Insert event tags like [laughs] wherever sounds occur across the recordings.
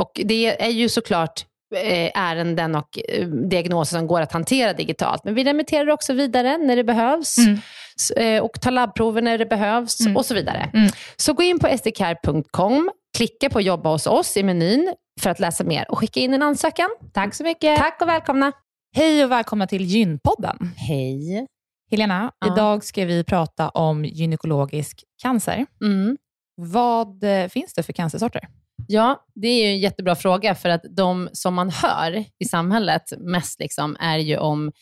Och det är ju såklart Eh, ärenden och eh, diagnoser som går att hantera digitalt. Men vi remitterar också vidare när det behövs mm. Eh, och tar labbprover när det behövs mm. och så vidare. Mm. Så gå in på sdcare.com, klicka på jobba hos oss i menyn för att läsa mer och skicka in en ansökan. Tack så mycket. Tack och välkomna. Hej och välkomna till Gynpodden. Hej. Helena, ja. idag ska vi prata om gynekologisk cancer. Mm. Vad finns det för cancersorter? Ja, det är ju en jättebra fråga, för att de som man hör i samhället mest liksom, är ju om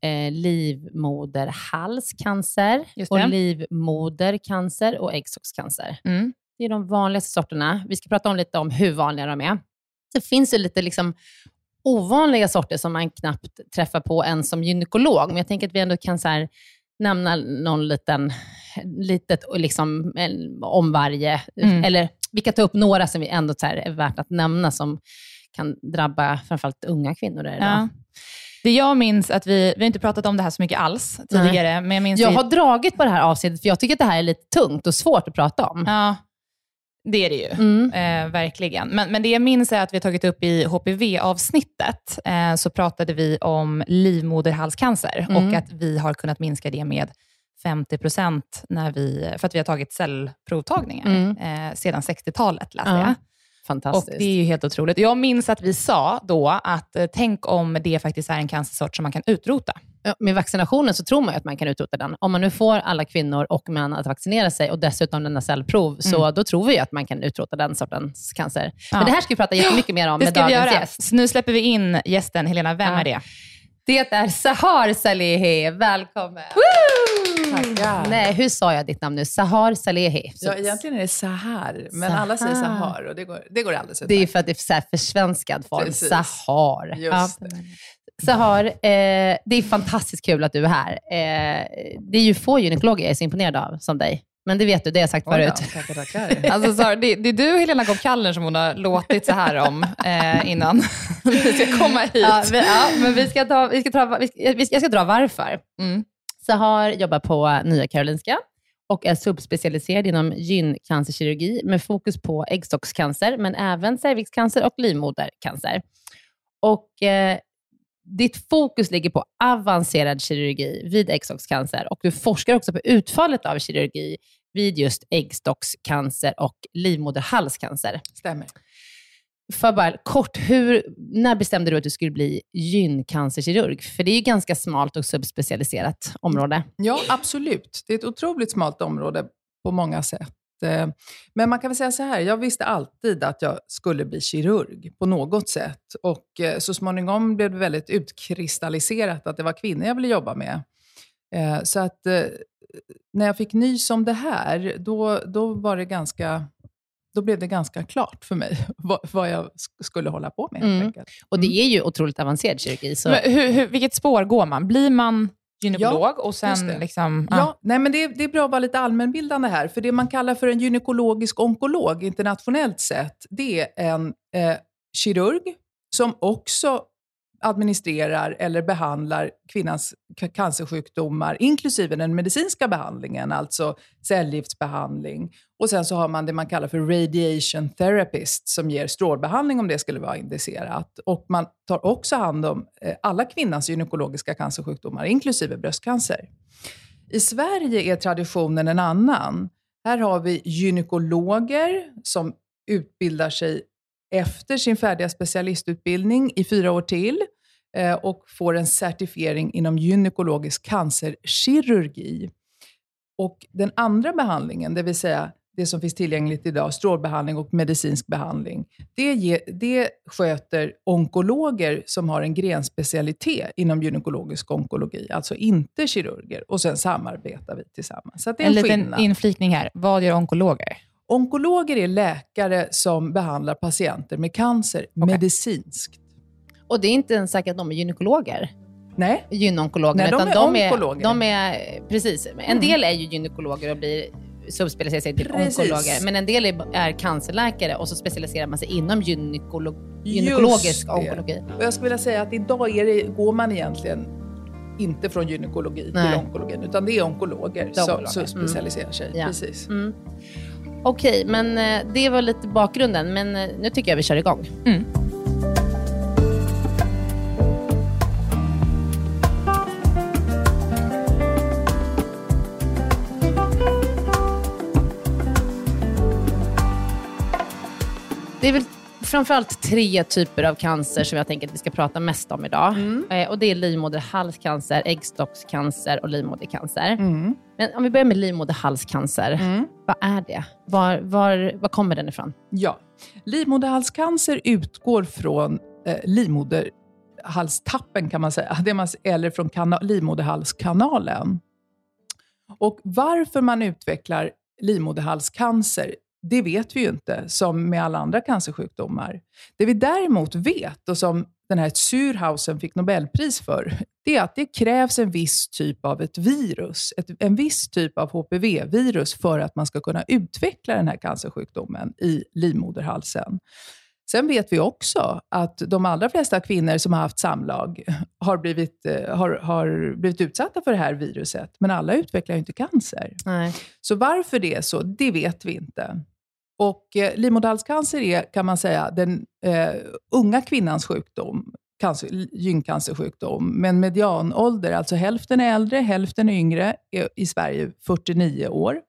eh, livmoderhalscancer, och livmodercancer och äggstockscancer. Mm. Det är de vanligaste sorterna. Vi ska prata om lite om hur vanliga de är. Det finns ju lite liksom, ovanliga sorter som man knappt träffar på ens som gynekolog, men jag tänker att vi ändå kan så här, nämna någon liten, litet liksom, om varje, mm. eller vi kan ta upp några som vi ändå är värt att nämna, som kan drabba framförallt unga kvinnor. Där ja. Det jag minns, att vi, vi har inte pratat om det här så mycket alls tidigare. Nej. Men jag, minns jag har dragit på det här avsnittet, för jag tycker att det här är lite tungt och svårt att prata om. Ja, det är det ju. Mm. Eh, verkligen. Men, men det jag minns är att vi har tagit upp i HPV-avsnittet, eh, så pratade vi om livmoderhalscancer mm. och att vi har kunnat minska det med 50 procent för att vi har tagit cellprovtagningar mm. eh, sedan 60-talet, läste ja. jag. Fantastiskt. Och det är ju helt otroligt. Jag minns att vi sa då att eh, tänk om det faktiskt är en cancersort som man kan utrota. Med vaccinationen så tror man att man kan utrota den. Om man nu får alla kvinnor och män att vaccinera sig och dessutom denna cellprov, mm. så då tror vi att man kan utrota den sortens cancer. Ja. Men det här ska vi prata jättemycket mer om med dagens gäst. Så nu släpper vi in gästen. Helena, vem ja. är det? Det är Sahar Salehi. Välkommen! Woo! Tackar. Nej, hur sa jag ditt namn nu? Sahar Salehi. Ja, egentligen är det Sahar, men Sahar. alla säger Sahar och det går, det går alldeles utmärkt. Det är för att det är så här försvenskad form. Precis. Sahar. Just ja. så har, eh, det är fantastiskt kul att du är här. Eh, det är ju få gynekologer jag är så imponerad av som dig. Men det vet du, det har jag sagt Oj förut. då, tackar, tackar. [laughs] Alltså, Sara, det, det är du Helena Kopp Kallner som hon har låtit så här om eh, innan [laughs] vi ska komma hit. Ja, vi, ja, men vi ska ta, vi ska dra, vi ska, vi ska- jag ska dra varför. Mm. Sahar jobbar på Nya Karolinska och är subspecialiserad inom gyncancerkirurgi med fokus på äggstockscancer, men även cervixcancer och livmodercancer. Och, eh, ditt fokus ligger på avancerad kirurgi vid äggstockscancer och du forskar också på utfallet av kirurgi vid just äggstockscancer och livmoderhalscancer. Stämmer. För bara kort, hur, när bestämde du att du skulle bli gyncancerkirurg? För det är ju ganska smalt och subspecialiserat område. Ja, absolut. Det är ett otroligt smalt område på många sätt. Eh, men man kan väl säga så här, jag visste alltid att jag skulle bli kirurg på något sätt. Och eh, så småningom blev det väldigt utkristalliserat att det var kvinnor jag ville jobba med. Eh, så att när jag fick nys om det här, då, då var det ganska då blev det ganska klart för mig [laughs] vad, vad jag sk- skulle hålla på med. Mm. Och det är ju otroligt avancerad kirurgi. Så. Men hur, hur, vilket spår går man? Blir man gynekolog och just sen det. liksom... Ja, nej, men det, är- det är bra att vara lite allmänbildande här. För det man kallar för en gynekologisk onkolog internationellt sett, det är en eh, kirurg som också administrerar eller behandlar kvinnans cancersjukdomar, inklusive den medicinska behandlingen, alltså cellgiftsbehandling. Och sen så har man det man kallar för radiation therapist, som ger strålbehandling om det skulle vara indicerat. Och man tar också hand om eh, alla kvinnans gynekologiska cancersjukdomar, inklusive bröstcancer. I Sverige är traditionen en annan. Här har vi gynekologer som utbildar sig efter sin färdiga specialistutbildning i fyra år till eh, och får en certifiering inom gynekologisk cancerkirurgi. Och den andra behandlingen, det vill säga det som finns tillgängligt idag, strålbehandling och medicinsk behandling, det, ge, det sköter onkologer som har en grenspecialitet inom gynekologisk onkologi, alltså inte kirurger. Och sen samarbetar vi tillsammans. Så det är En en, liten skillnad. inflikning här. Vad gör onkologer? Onkologer är läkare som behandlar patienter med cancer medicinskt. Och det är inte ens säkert att de är gynekologer, Nej, gynonkologerna. Nej, de utan är de onkologer. De är, precis. En Mm. del är ju gynekologer och blir subspecialiserade sig till Precis. onkologer. Men en del är, är cancerläkare och så specialiserar man sig inom gynekolo, Just gynekologisk onkologi. och jag skulle vilja säga att idag är det, går man egentligen inte från gynekologi Nej. till onkologin, utan det är onkologer som, som Mm. specialiserar sig. Ja. Precis. Mm. Okej, men eh, det var lite bakgrunden. Men eh, nu tycker jag vi kör igång. Mm. Det är väl framförallt tre typer av cancer som jag tänker att vi ska prata mest om idag. Eh, och Det är livmoderhalscancer, äggstockscancer och livmodercancer. Mm. Men om vi börjar med livmoderhalscancer. Mm. Vad är det? Var, var, var kommer den ifrån? Ja. Livmoderhalscancer utgår från eh, livmoderhalstappen kan man säga, det man, eller från kana, livmoderhalskanalen. Och varför man utvecklar livmoderhalscancer, det vet vi ju inte, som med alla andra cancersjukdomar. Det vi däremot vet, och som den här Surhausen fick Nobelpris för, det är att det krävs en viss typ av ett virus, ett, en viss typ av HPV-virus för att man ska kunna utveckla den här cancersjukdomen i livmoderhalsen. Sen vet vi också att de allra flesta kvinnor som har haft samlag har blivit, eh, har, har blivit utsatta för det här viruset, men alla utvecklar ju inte cancer. Nej. Så varför det är så, det vet vi inte. Och eh, livmoderhalscancer är, kan man säga, den eh, unga kvinnans sjukdom, cancer, gyncancersjukdom, men medianålder, alltså hälften är äldre, hälften är yngre, är i Sverige 49 år.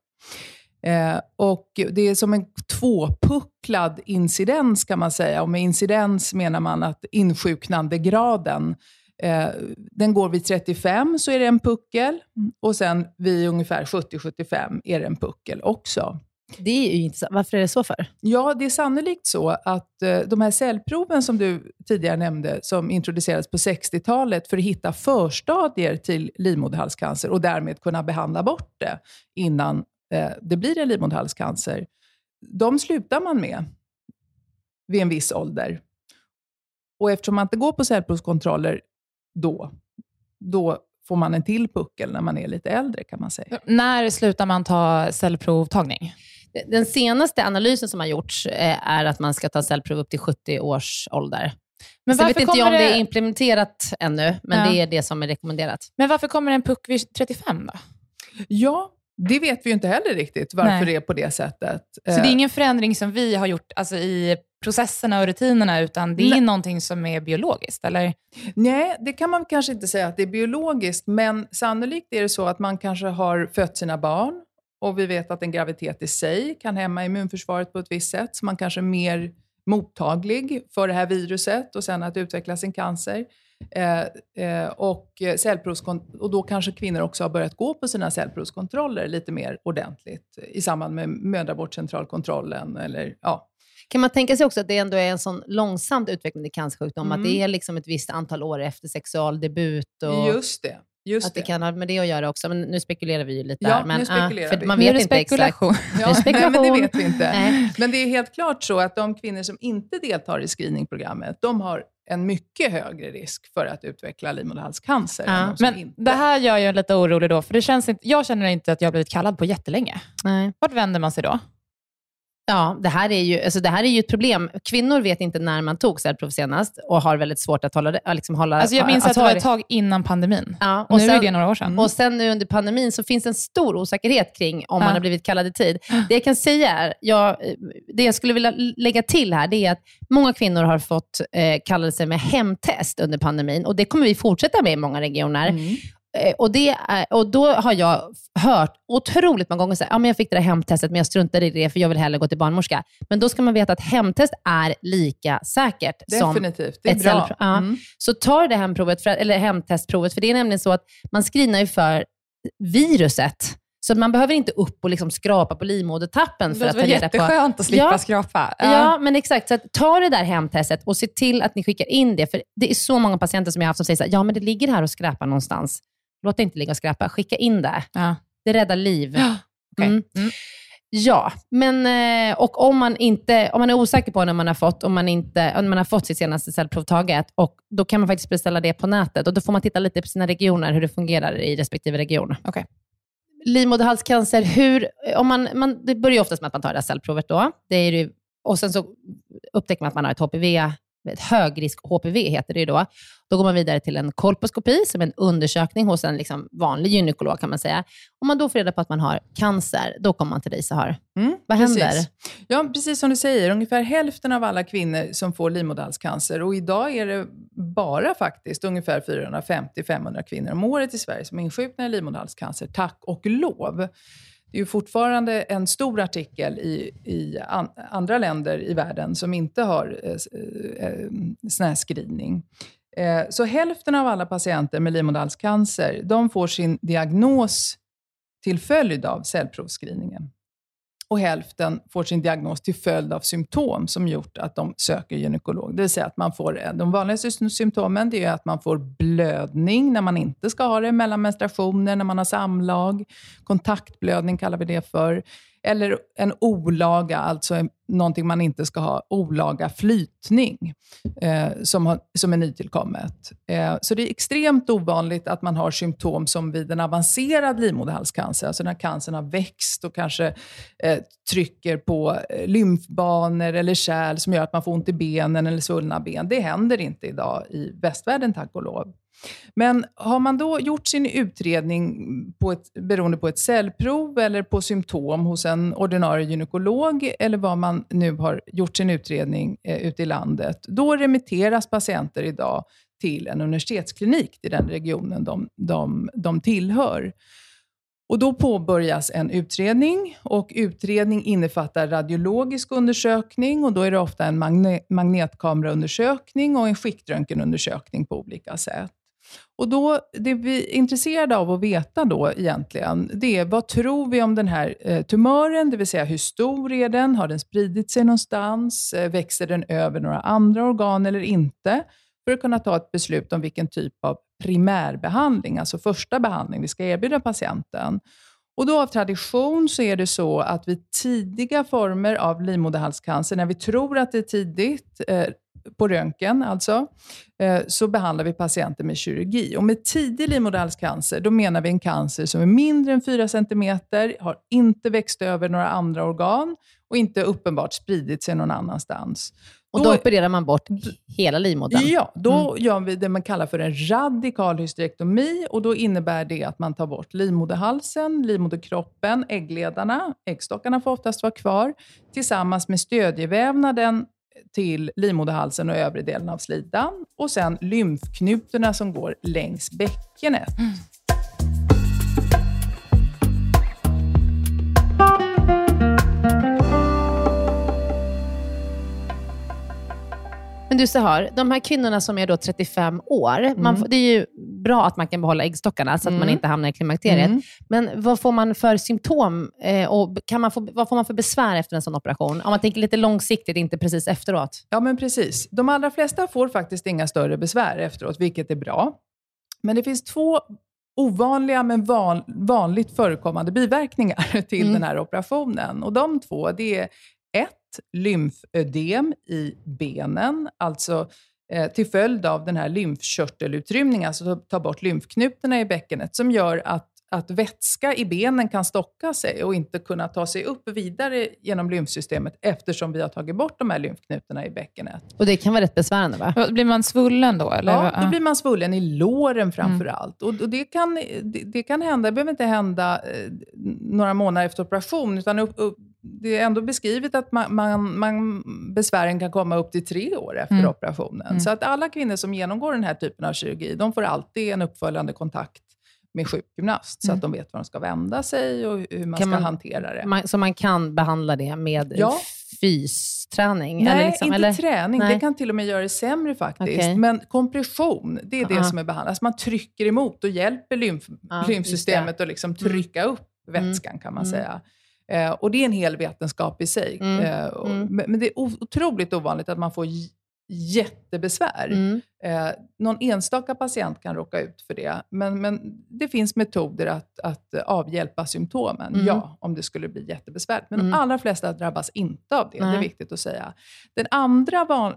Eh, och det är som en tvåpucklad incidens kan man säga. Och med incidens menar man att insjuknandegraden Eh, den går vid 35 så är det en puckel och sen vid ungefär 70-75 är det en puckel också. Det är ju intressant. Varför är det så för? Ja, det är sannolikt så att eh, de här cellproven som du tidigare nämnde, som introducerades på 60-talet för att hitta förstadier till livmoderhalscancer och därmed kunna behandla bort det innan eh, det blir en livmoderhalscancer, de slutar man med vid en viss ålder. Och eftersom man inte går på cellprovskontroller då, då får man en till puckel när man är lite äldre kan man säga. När slutar man ta cellprovtagning? Den senaste analysen som har gjorts eh, är att man ska ta cellprov upp till 70 års ålder. Men så jag vet inte jag om det är implementerat ännu, men ja. det är det som är rekommenderat. Men varför kommer en puck vid 35 då? Ja, det vet vi ju inte heller riktigt varför Nej. det är på det sättet. Så det är ingen förändring som vi har gjort alltså i processerna och rutinerna, utan det är Nej. någonting som är biologiskt? Eller? Nej, det kan man kanske inte säga att det är biologiskt, men sannolikt är det så att man kanske har fött sina barn och vi vet att en graviditet i sig kan hämma immunförsvaret på ett visst sätt, så man kanske är mer mottaglig för det här viruset och sen att utveckla sin cancer. Eh, eh, och, och då kanske kvinnor också har börjat gå på sina cellprovskontroller lite mer ordentligt i samband med mödravårdscentralkontrollen. Eller, ja. Kan man tänka sig också att det ändå är en sån långsamt utvecklande cancersjukdom, mm. att det är liksom ett visst antal år efter sexualdebut? Och... Just det. Just att det. det. kan ha med det att göra också. Men nu spekulerar vi ju lite ja, där. Men, nu spekulerar ah, för Man vet inte spekulation. exakt. [laughs] Ja, spekulation. Nej, men det vet vi inte. Nej. Men det är helt klart så att de kvinnor som inte deltar i screeningprogrammet, de har en mycket högre risk för att utveckla livmoderhalscancer. Ja. Men inte. det här gör jag lite orolig då, för det känns inte, jag känner inte att jag har blivit kallad på jättelänge. Nej. Vart vänder man sig då? Ja, det här, är ju, alltså det här är ju ett problem. Kvinnor vet inte när man tog cellprov senast och har väldigt svårt att hålla det. Liksom hålla, alltså jag minns att, att det var ett tag innan pandemin. Ja, och nu sen, är det några år sedan. Och sen nu under pandemin så finns en stor osäkerhet kring om ja. man har blivit kallad i tid. Det jag kan säga är, jag, det jag skulle vilja lägga till här, det är att många kvinnor har fått eh, kallelse med hemtest under pandemin och det kommer vi fortsätta med i många regioner. Mm. Eh, och, det är, och då har jag hört otroligt många gånger att ja, jag fick det där hemtestet, men jag struntade i det för jag vill hellre gå till barnmorska. Men då ska man veta att hemtest är lika säkert Definitivt. som det är ett bra. Ja. Mm. Så ta det hemprovet, för, eller hemtestprovet, för det är nämligen så att man screenar ju för viruset. Så man behöver inte upp och liksom skrapa på livmodertappen för att ta reda på... Det var jätteskönt att slippa ja, skrapa. Ja. ja. men exakt. Så ta det där hemtestet och se till att ni skickar in det. För Det är så många patienter som jag har haft som säger så här, ja men det ligger här och skräpar någonstans. Låt det inte ligga och skräpa. Skicka in det. Ja. Det räddar liv. Ja, okay. mm. Mm. Ja, men eh, och om man, inte, om man är osäker på när man har fått, om man, inte, om man har fått sitt senaste cellprovtaget, och då kan man faktiskt beställa det på nätet. Och Då får man titta lite på sina regioner, hur det fungerar i respektive region. Okay. Livmoderhalscancer, hur, om man, man, det börjar oftast med att man tar det här cellprovet. Då. Det är ju, och Sen så upptäcker man att man har ett HPV ett högrisk HPV heter det då. Då går man vidare till en kolposkopi, som är en undersökning hos en liksom vanlig gynekolog kan man säga. Om man då får reda på att man har cancer, då kommer man till dig Sahar. Mm, Vad precis. händer? Ja, precis som du säger, ungefär hälften av alla kvinnor som får livmoderhalscancer, och idag är det bara faktiskt ungefär 450-500 kvinnor om året i Sverige som insjuknar i livmoderhalscancer, tack och lov. Det är ju fortfarande en stor artikel i, i an, andra länder i världen som inte har eh, eh, sån här screening. Eh, så hälften av alla patienter med livmoderhalscancer, de får sin diagnos till följd av cellprovsscreeningen och hälften får sin diagnos till följd av symptom som gjort att de söker gynekolog. Det vill säga att man får, eh, de vanligaste symptomen det är att man får blödning när man inte ska ha det, mellan menstruationer, när man har samlag. Kontaktblödning kallar vi det för. Eller en olaga, alltså någonting man inte ska ha, olaga flytning eh, som, har, som är nytillkommet. Eh, så det är extremt ovanligt att man har symptom som vid en avancerad livmoderhalscancer, alltså när cancern har växt och kanske eh, trycker på eh, lymfbanor eller kärl som gör att man får ont i benen eller svullna ben. Det händer inte idag i västvärlden, tack och lov. Men har man då gjort sin utredning på ett, beroende på ett cellprov eller på symptom hos en ordinarie gynekolog, eller vad man nu har gjort sin utredning eh, ute i landet, då remitteras patienter idag till en universitetsklinik i den regionen de, de, de tillhör. Och Då påbörjas en utredning och utredning innefattar radiologisk undersökning och då är det ofta en magne magnetkameraundersökning och en skiktröntgenundersökning på olika sätt. Och då, Det vi är intresserade av att veta då egentligen, det är vad tror vi om den här eh, tumören? Det vill säga hur stor är den? Har den spridit sig någonstans? Eh, växer den över några andra organ eller inte? För att kunna ta ett beslut om vilken typ av primärbehandling, alltså första behandling, vi ska erbjuda patienten. Och då av tradition så är det så att vid tidiga former av livmoderhalscancer, när vi tror att det är tidigt, eh, på röntgen alltså, eh, så behandlar vi patienter med kirurgi. Och med tidig livmoderhalscancer, då menar vi en cancer som är mindre än 4 cm, har inte växt över några andra organ och inte uppenbart spridit sig någon annanstans. Och då, opererar man bort hela livmodern? Ja, då mm. gör vi det man kallar för en radikal hysterektomi. Och då innebär det att man tar bort livmoderhalsen, livmoderkroppen, äggledarna, äggstockarna får oftast vara kvar, tillsammans med stödjevävnaden till livmoderhalsen och övre delen av slidan. Och sen lymfknutorna som går längs bäckenet. Mm. Men du Sahar, de här kvinnorna som är då 35 år, mm. man, det är ju bra att man kan behålla äggstockarna så att mm. man inte hamnar i klimakteriet. Mm. Men vad får man för symptom eh, och kan man få, vad får man för besvär efter en sån operation? Om man tänker lite långsiktigt, inte precis efteråt. Ja, men precis. De allra flesta får faktiskt inga större besvär efteråt, vilket är bra. Men det finns två ovanliga men van, vanligt förekommande biverkningar [laughs] till mm. den här operationen. Och De två det är ett, lymfödem i benen, alltså eh, till följd av den här lymfkörtelutrymningen, alltså ta bort lymfknutorna i bäckenet, som gör att att vätska i benen kan stocka sig och inte kunna ta sig upp vidare genom lymfsystemet eftersom vi har tagit bort de här lymfknutorna i bäckenet. Och det kan vara rätt besvärande va? Blir man svullen då? Eller? Ja, då blir man svullen i låren framför mm. allt. Och, och, det, kan, det, det, kan hända, det behöver inte hända eh, några månader efter operation, utan upp, upp, det är ändå beskrivet att man, man, man, besvären kan komma upp till tre år efter mm. operationen. Mm. Så att alla kvinnor som genomgår den här typen av kirurgi, de får alltid en uppföljande kontakt med sjukgymnast, så att mm. de vet var de ska vända sig och hur man kan ska man, hantera det. Man, så man kan behandla det med ja. fysträning? Nej, eller liksom, inte eller? träning. Nej. Det kan till och med göra det sämre faktiskt. Okay. Men kompression, det är det uh -huh. som är behandlat. Alltså man trycker emot och hjälper lymf, uh, lymfsystemet att liksom mm. trycka upp vätskan, kan man mm. säga. Eh, och det är en hel vetenskap i sig. Mm. Eh, och, mm. Men det är otroligt ovanligt att man får jättebesvär. Mm. Eh, någon enstaka patient kan råka ut för det, men, men det finns metoder att, att avhjälpa symptomen, mm. ja, om det skulle bli jättebesvärligt. Men mm. de allra flesta drabbas inte av det, det är viktigt att säga. Den andra van,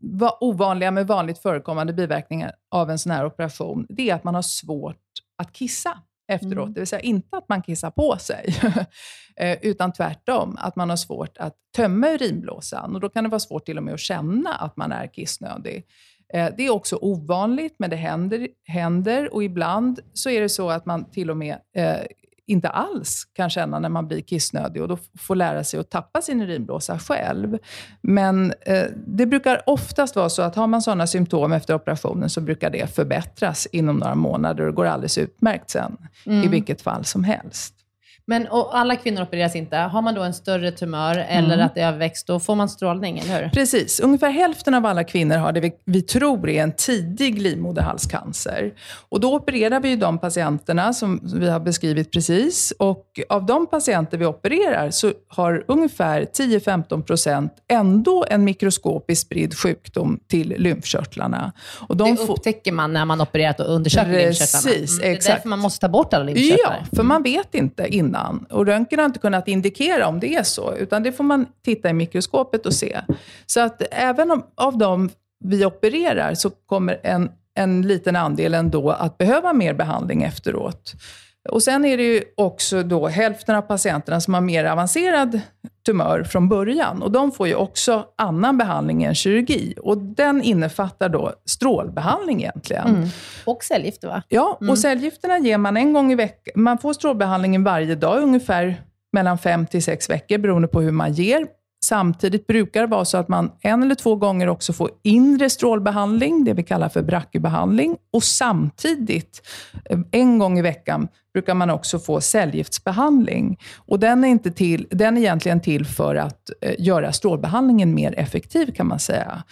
va, ovanliga men vanligt förekommande biverkningen av en sån här operation, det är att man har svårt att kissa efteråt. Mm. Det vill säga inte att man kissar på sig, [laughs] eh, utan tvärtom, att man har svårt att tömma urinblåsan. Och då kan det vara svårt till och med att känna att man är kissnödig. Eh, det är också ovanligt, men det händer, händer och ibland så är det så att man till och med eh, inte alls kan känna när man blir kissnödig och då får lära sig att tappa sin urinblåsa själv. Men eh, det brukar oftast vara så att har man sådana symptom efter operationen så brukar det förbättras inom några månader och går alldeles utmärkt sen, mm. i vilket fall som helst. Men och alla kvinnor opereras inte. Har man då en större tumör eller mm. att det är överväxt, då får man strålning, eller hur? Precis. Ungefär hälften av alla kvinnor har det vi, vi tror är en tidig livmoderhalscancer. Och då opererar vi de patienterna som vi har beskrivit precis. Och av de patienter vi opererar så har ungefär 10-15 procent ändå en mikroskopiskt spridd sjukdom till lymfkörtlarna. Och de det upptäcker man när man opererat och undersöker lymfkörtlarna? Precis, mm. exakt. Det är därför man måste ta bort alla lymfkörtlar? Ja, för man vet inte innan innan. Och röntgen har inte kunnat indikera om det är så, utan det får man titta i mikroskopet och se. Så att även om, av de vi opererar så kommer en, en liten andel ändå att behöva mer behandling efteråt. Och Sen är det ju också då hälften av patienterna som har mer avancerad tumör från början. Och De får ju också annan behandling än kirurgi. Och Den innefattar då strålbehandling egentligen. Mm. Och cellgifter va? Ja, mm. och cellgifterna ger man en gång i veckan. Man får strålbehandlingen varje dag, ungefär mellan fem till sex veckor, beroende på hur man ger. Samtidigt brukar det vara så att man en eller två gånger också får inre strålbehandling, det vi kallar för brachybehandling. Och samtidigt, eh, en gång i veckan, brukar man också få cellgiftsbehandling. Och den är, inte till, den är egentligen till för att eh, göra strålbehandlingen mer effektiv, kan man säga.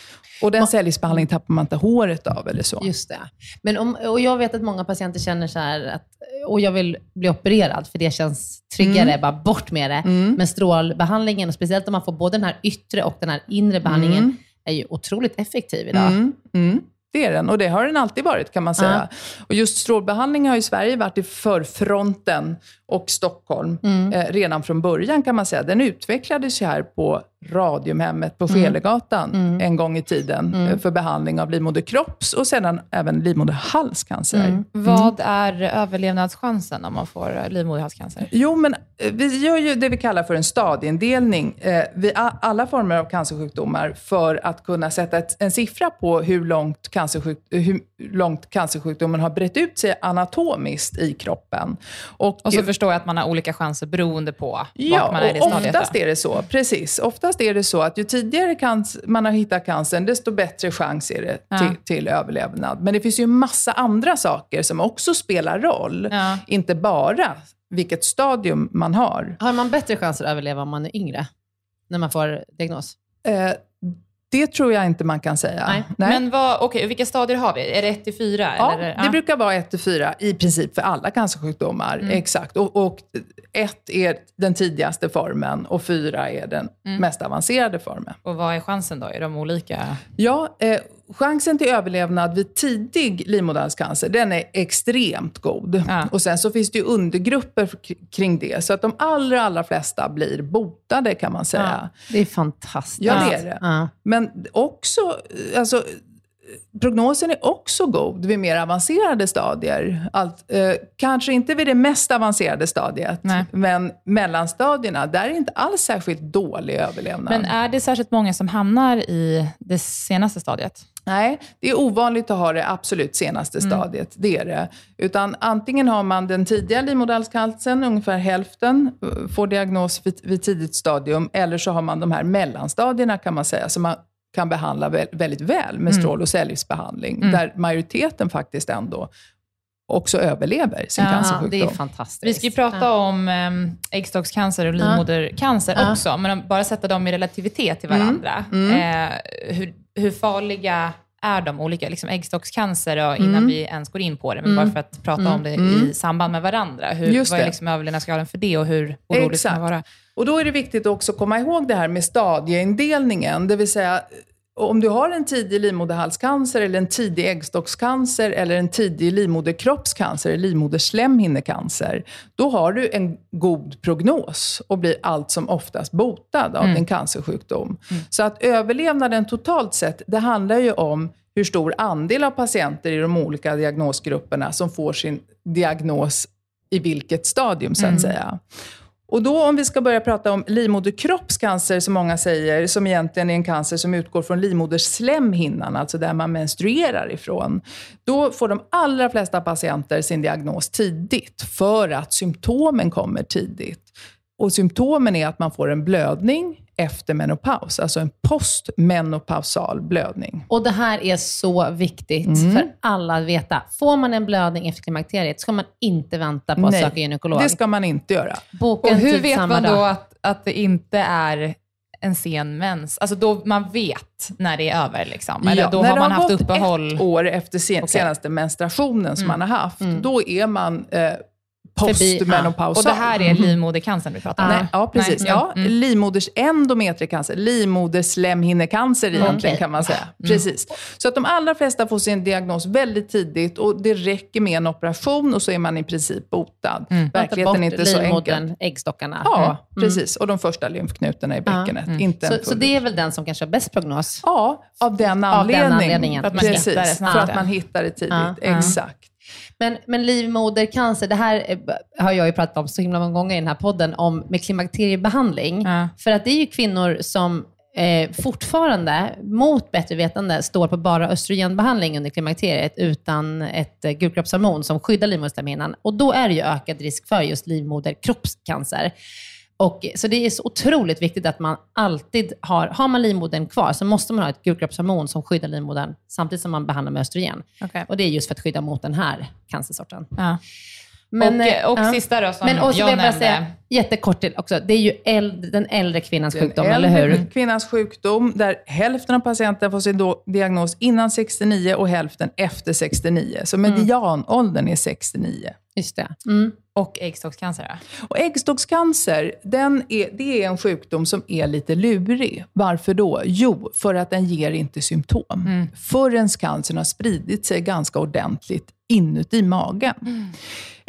Och den cellgiftsbehandlingen tappar man inte håret av eller så. Just det. Men om, och jag vet att många patienter känner så att och jag vill bli opererad för det känns tryggare, mm. bara bort med det. Mm. Men strålbehandlingen, och speciellt om man får både den här yttre och den här inre behandlingen, mm. är ju otroligt effektiv idag. Det är den och det har den alltid varit kan man säga. Ja. Och just strålbehandling har ju Sverige varit i förfronten och Stockholm mm. eh, redan från början kan man säga. Den utvecklades ju här på Radiumhemmet på Schelegatan en gång i tiden eh, för behandling av livmoderkropps och sedan även livmoderhalscancer. Vad är överlevnadschansen om man får livmoderhalscancer? Jo, men eh, vi gör ju det vi kallar för en stadieindelning eh, vid alla former av cancersjukdomar för att kunna sätta ett, en siffra på hur långt, cancersjuk, hur långt cancersjukdomen har brett ut sig anatomiskt i kroppen. Och, Och så förstår jag att man har olika chanser beroende på vart Ja, man är i stadiet. oftast då. är det så. Precis. Oftast är det så att ju tidigare man har hittat cancern, desto bättre chans är det Ja. till, till överlevnad. Men det finns ju massa andra saker som också spelar roll. Ja. Inte bara vilket stadium man har. Har man bättre chans att överleva om man är yngre? När man får diagnos? Eh, det tror jag inte man kan säga. Nej. Men vad, okej, vilka stadier har vi? Är det 1 till 4? Ja, eller? det brukar vara 1 till 4 i princip för alla cancersjukdomar. Mm. Exakt. Och, och 1 är den tidigaste formen och 4 är den Mm. mest avancerade formen. Och vad är chansen då? Är de olika? Ja, eh, chansen till överlevnad vid tidig livmoderhalscancer, den är extremt god. Ja. Och sen så finns det ju undergrupper kring det. Så att de allra, allra flesta blir botade kan man säga. Det är fantastiskt. Ja, det är det. Ja. Men också, alltså, prognosen är också god vid mer avancerade stadier. Allt, eh, kanske inte vid det mest avancerade stadiet, Nej. men mellanstadierna, där är inte alls särskilt dålig överlevnad. Men är det särskilt många som hamnar i det senaste stadiet? Nej, det är ovanligt att ha det absolut senaste stadiet. Det är det. Utan antingen har man den tidiga livmoderhalscancern, ungefär hälften eh, får diagnos vid, vid tidigt stadium. Eller så har man de här mellanstadierna kan man säga, som man kan behandla vä- väldigt väl med strål och cellgiftsbehandling. Där majoriteten faktiskt ändå också överlever sin Ja, Ja, cancersjukdom. det är fantastiskt. Vi ska ju prata om um, äggstockscancer och livmodercancer Ja. också, men bara sätta dem i relativitet till varandra. Eh, hur, hur farliga är de olika? Liksom äggstockscancer, då, innan vi ens går in på det, men bara för att prata om det i samband med varandra. Hur, Just vad är liksom överlevnadsgraden för det och hur orolig ska man vara? Och då är det viktigt att också komma ihåg det här med stadieindelningen. Det vill säga, om du har en tidig livmoderhalscancer eller en tidig äggstockscancer eller en tidig livmoderkroppscancer, eller livmoderslemhinnecancer, då har du en god prognos och blir allt som oftast botad av din cancersjukdom. Så att överlevnaden totalt sett, det handlar ju om hur stor andel av patienter i de olika diagnosgrupperna som får sin diagnos i vilket stadium, så att säga. Och då om vi ska börja prata om livmoderkroppscancer, som många säger, som egentligen är en cancer som utgår från livmoderslemhinnan, alltså där man menstruerar ifrån. Då får de allra flesta patienter sin diagnos tidigt, för att symptomen kommer tidigt. Och symptomen är att man får en blödning efter menopaus, alltså en postmenopausal blödning. Och det här är så viktigt Mm. för alla att veta. Får man en blödning efter klimakteriet ska man inte vänta på att Nej, söka gynekolog. Det ska man inte göra. Boka Och hur vet man då att, att det inte är en sen mens? Alltså då man vet när det är över? Liksom. Eller Ja, då när har man haft gått uppehåll? ett år efter sen, Okej. senaste menstruationen som man har haft, då är man eh, Postmenopausal. Och det här är livmodercancern vi pratar om? Nej, ja, precis. Nej. Ja, Mm. livmoders endometriecancer, livmoderslemhinnecancer egentligen Okej. kan man säga. Precis. Så att de allra flesta får sin diagnos väldigt tidigt och det räcker med en operation och så är man i princip botad. Verkligheten är inte så enkel. äggstockarna. Ja, precis. Och de första lymfknutorna i bäckenet. Inte en Så, så det är väl den som kanske har bäst prognos? Ja, av den den anledningen. anledningen. För att man Precis, hittar det för att man hittar det tidigt. Ja, ja. Exakt. Men, men livmodercancer, det här eh, har jag ju pratat om så himla många gånger i den här podden, om med klimakteriebehandling. Ja. För att det är ju kvinnor som eh, fortfarande, mot bättre vetande, står på bara östrogenbehandling under klimakteriet utan ett eh, gulkroppshormon som skyddar livmoderslemhinnan. Och då är det ju ökad risk för just livmoderkroppscancer. Och, så det är så otroligt viktigt att man alltid har, har man livmodern kvar så måste man ha ett gulkroppshormon som skyddar livmodern samtidigt som man behandlar med östrogen. Okej. Och det är just för att skydda mot den här cancersorten. Ja. Men, och eh, och ja. sista då, som Men och så jag vill jag bara nämnde. säga jättekort till också, det är ju äldre, den äldre kvinnans sjukdom, En eller äldre hur? kvinnans sjukdom där hälften av patienterna får sin diagnos innan 69 och hälften efter 69. Så medianåldern är 69. Just det. Mm. Och äggstockscancer. Och äggstockscancer, den är, det är en sjukdom som är lite lurig. Varför då? Jo, för att den ger inte symptom. Förrän cancern har spridit sig ganska ordentligt inuti magen. Mm.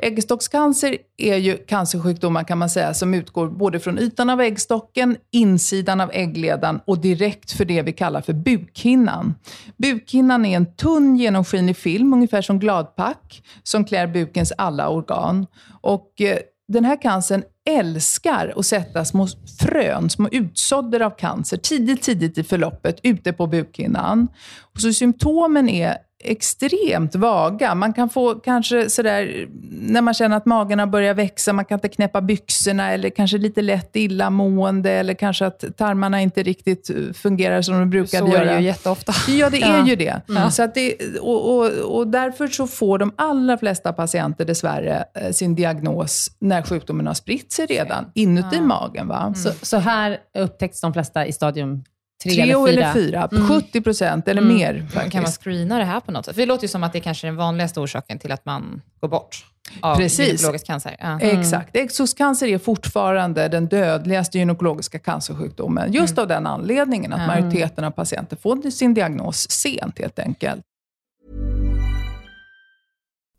Äggstockscancer är ju cancersjukdomar kan man säga som utgår både från ytan av äggstocken, insidan av äggledan och direkt för det vi kallar för bukhinnan. Bukhinnan är en tunn genomskinlig film, ungefär som gladpack, som klär bukens alla organ. Och eh, den här cancern älskar att sätta små frön, små utsådder av cancer tidigt, tidigt i förloppet ute på bukhinnan. Och så symptomen är extremt vaga. Man kan få kanske sådär, när man känner att magen har börjat växa, man kan inte knäppa byxorna eller kanske lite lätt illamående eller kanske att tarmarna inte riktigt fungerar som de brukade göra. Så är det ju jätteofta. Ja, det är ja. ju det. Mm. Så att det och, och, och därför så får de allra flesta patienter dessvärre eh, sin diagnos när sjukdomen har spritt sig redan inuti ja. magen. Va? Mm. Så, så här upptäcks de flesta i stadium Tre, Tre eller fyra. Eller fyra. Mm. 70 procent eller mm. mer. Faktiskt. Kan man screena det här på något sätt? För det låter ju som att det kanske är den vanligaste orsaken till att man går bort av Precis. gynekologisk cancer. Ja. Mm. Exakt. Äggstockscancer är fortfarande den dödligaste gynekologiska cancersjukdomen. Just mm. av den anledningen att majoriteten av patienter får sin diagnos sent helt enkelt.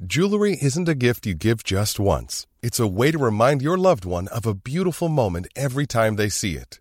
Jewelry isn't a gift you give just once. It's a way to remind your loved one of a beautiful moment every time they see it.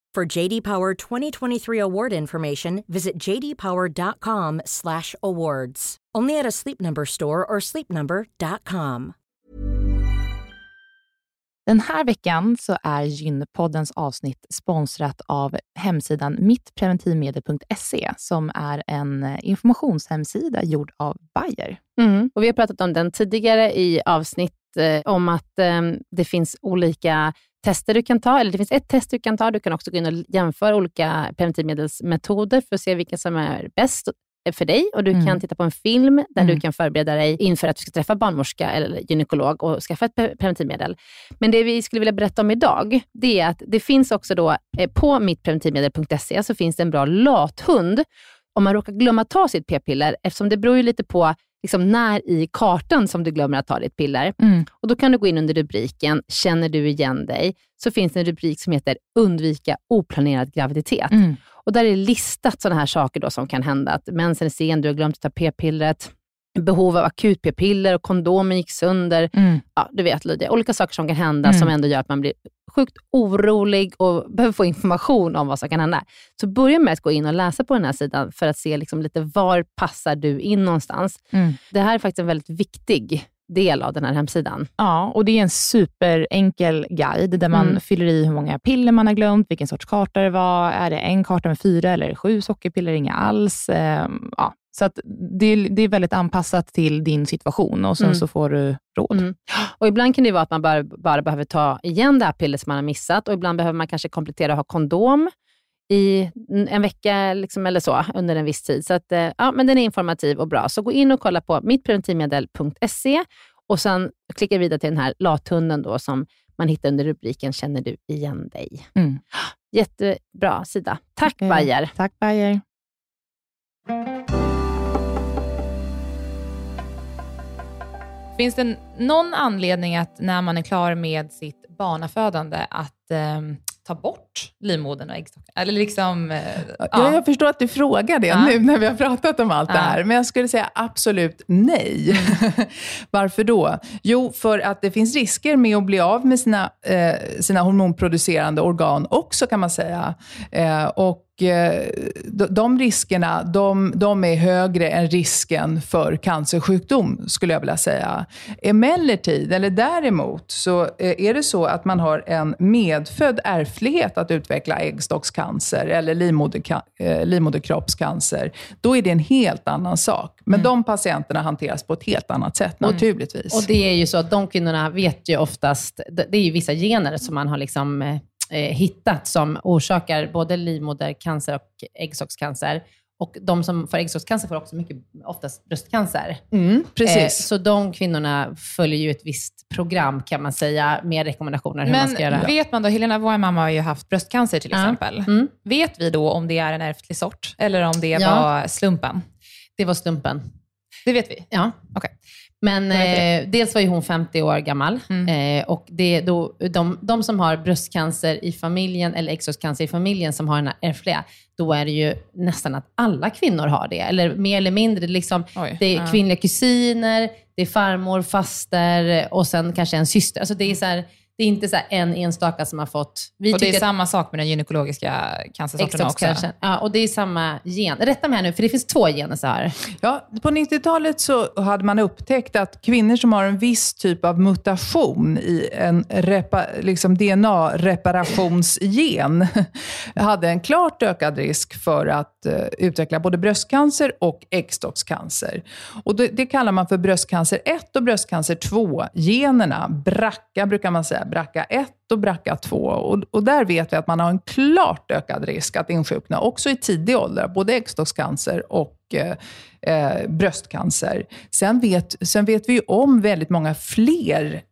For JD Power 2023 award information, visit jdpower.com/awards. Only at a Sleep Number store or sleepnumber.com. Den här veckan så är Gynpoddens avsnitt sponsrat av hemsidan mittpreventivmedel.se som är en informationshemsida gjord av Bayer. Mm. Och vi har pratat om den tidigare i avsnitt eh, om att eh, det finns olika tester du kan ta, eller det finns ett test du kan ta. Du kan också gå in och jämföra olika preventivmedelsmetoder för att se vilken som är bäst för dig och du mm. kan titta på en film där mm. du kan förbereda dig inför att du ska träffa barnmorska eller gynekolog och skaffa ett preventivmedel. Men det vi skulle vilja berätta om idag, det är att det finns också då eh, på mittpreventivmedel.se så finns det en bra lathund om man råkar glömma ta sitt p-piller, eftersom det beror ju lite på liksom när i kartan som du glömmer att ta ditt piller. Mm. Och Då kan du gå in under rubriken “Känner du igen dig?” så finns det en rubrik som heter “Undvika oplanerad graviditet”. Mm. Och Där är listat sådana här saker då som kan hända. Att mensen är sen, du har glömt att ta p-pillret, behov av akut p-piller och kondomen gick sönder. Mm. Ja, du vet Lydia, olika saker som kan hända mm. som ändå gör att man blir sjukt orolig och behöver få information om vad som kan hända. Så börja med att gå in och läsa på den här sidan för att se liksom lite var passar du in någonstans. Mm. Det här är faktiskt en väldigt viktig del av den här hemsidan. Ja, och det är en superenkel guide där man mm. fyller i hur många piller man har glömt, vilken sorts karta det var. Är det en karta med fyra eller sju sockerpiller, inga alls? Ehm, ja, så att det, är, det är väldigt anpassat till din situation och sen mm. så får du råd. Mm. Och Ibland kan det vara att man bara, bara behöver ta igen det här pillret som man har missat och ibland behöver man kanske komplettera och ha kondom i en vecka liksom, eller så under en viss tid. Så att, eh, ja, men den är informativ och bra. Så gå in och kolla på mittpreventivmedel.se och sen klicka vidare till den här lathunden då, som man hittar under rubriken Känner du igen dig? Mm. Jättebra sida. Tack okay. Bayer. Tack Bayer. Finns det någon anledning att när man är klar med sitt barnafödande att eh, ta bort livmodern och äggstocken? Eller liksom, eh, ja. ja. Jag förstår att du frågar det ja. nu när vi har pratat om allt ja. det här, men jag skulle säga absolut nej. [laughs] Varför då? Jo, för att det finns risker med att bli av med sina, eh, sina hormonproducerande organ också kan man säga. Eh, och de, de riskerna de, de är högre än risken för cancersjukdom, skulle jag vilja säga. Emellertid, eller däremot, så eh, är det så att man har en medfödd ärftlighet att utveckla äggstockscancer eller eh, livmoderkroppscancer. Då är det en helt annan sak. Men Mm. de patienterna hanteras på ett helt annat sätt, naturligtvis. Och det är ju så att de kvinnorna vet ju oftast, det är ju vissa gener som man har liksom eh, eh, hittat som orsakar både livmodercancer och äggstockscancer. Och de som får äggstockscancer får också mycket, oftast bröstcancer. Mm, precis. Eh, så de kvinnorna följer ju ett visst program kan man säga, med rekommendationer hur man ska göra. Men vet man då, Helena, vår mamma har ju haft bröstcancer till exempel. Mm. Vet vi då om det är en ärftlig sort eller om det Ja. var slumpen? Det var slumpen. Det vet vi. Ja. Okej. Men eh, dels var ju hon 50 år gammal Mm. eh, och det, då, de, de som har bröstcancer i familjen eller äggstockscancer i familjen som har den här ärftliga, då är det ju nästan att alla kvinnor har det. Eller mer eller mindre. Liksom, Oj, det är ja. kvinnliga kusiner, det är farmor, faster och sen kanske en syster. Alltså det är så här, det är inte så här en enstaka som har fått... Vi Och det är samma sak med den gynekologiska cancersorten också. Ja, och det är samma gen. Rätta mig här nu, för det finns två gener så här. Ja, på 90-talet så hade man upptäckt att kvinnor som har en viss typ av mutation i en liksom DNA-reparationsgen [laughs] hade en klart ökad risk för att eh, utveckla både bröstcancer och äggstockscancer. Och det, det kallar man för bröstcancer 1 och bröstcancer 2-generna. BRCA brukar man säga. BRCA 1 och BRCA 2. Och, och där vet vi att man har en klart ökad risk att insjukna, också i tidig ålder, både äggstockscancer och eh, eh, bröstcancer. Sen vet, sen vet vi om väldigt många fler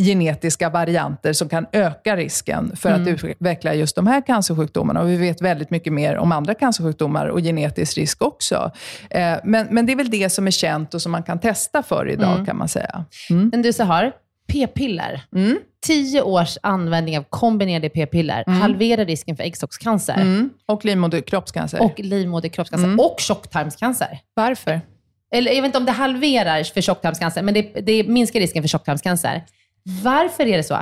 genetiska varianter som kan öka risken för att utveckla just de här cancersjukdomarna. Och vi vet väldigt mycket mer om andra cancersjukdomar och genetisk risk också. Eh, men, men det är väl det som är känt och som man kan testa för idag, kan man säga. Mm. Men du, så här, p-piller. Mm. Tio års användning av kombinerade p-piller halverar risken för äggstockscancer Mm. Och livmoderkroppscancer. och livmoderkroppscancer Mm. och tjocktarmscancer. Varför? Eller jag vet inte om det halverar för tjocktarmscancer, men det, det minskar risken för tjocktarmscancer. Varför är det så?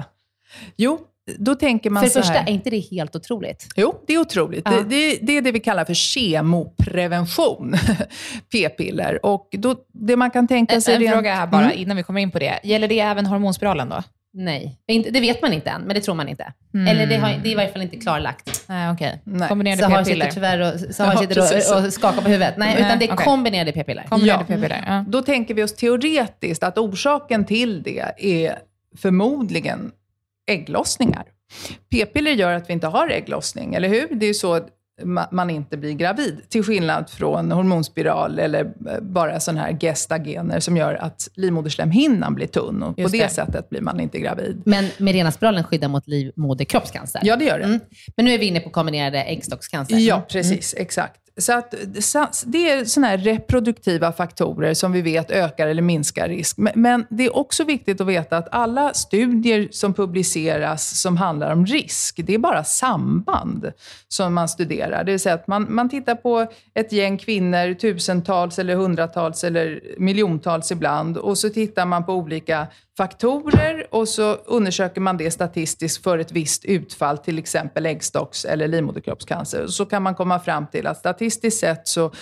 Jo, då tänker man för det så första, här. är inte det helt otroligt? Jo, det är otroligt. Ja. Det, det, det är det vi kallar för kemoprevention, [laughs] p-piller. Och då, det man kan tänka En, sig... en rent- fråga här bara Mm. innan vi kommer in på det. Gäller det även hormonspiralen då? Nej, inte, det vet man inte än, men det tror man inte. Mm. Eller det, har, det är i varje fall inte klarlagt. Nej, okej. Nej. Kombinerade Sahar p-piller. sitter tyvärr och, Sahar Ja, sitter och, och skakar på huvudet. Nej, Nej, utan det är okej. kombinerade p-piller. Kombinerade Ja. p-piller. Ja. Då tänker vi oss teoretiskt att orsaken till det är förmodligen ägglossningar. P-piller gör att vi inte har ägglossning, eller hur? Det är ju så man inte blir gravid. Till skillnad från hormonspiral eller eh, bara sådana här gestagener som gör att livmoderslemhinnan blir tunn. Och på Just det, det. sättet blir man inte gravid. Men Mirena-spiralen skyddar mot livmoderkroppscancer. Ja, det gör det. Mm. Men nu är vi inne på kombinerade äggstockscancer. Ja, precis. Exakt. Så att, det är såna här reproduktiva faktorer som vi vet ökar eller minskar risk. Men, men det är också viktigt att veta att alla studier som publiceras som handlar om risk, det är bara samband som man studerar. Det vill säga att man, man tittar på ett gäng kvinnor, tusentals eller hundratals eller miljontals ibland, och så tittar man på olika faktorer och så undersöker man det statistiskt för ett visst utfall, till exempel äggstocks eller livmoderkroppscancer. Så kan man komma fram till att statistiskt sett så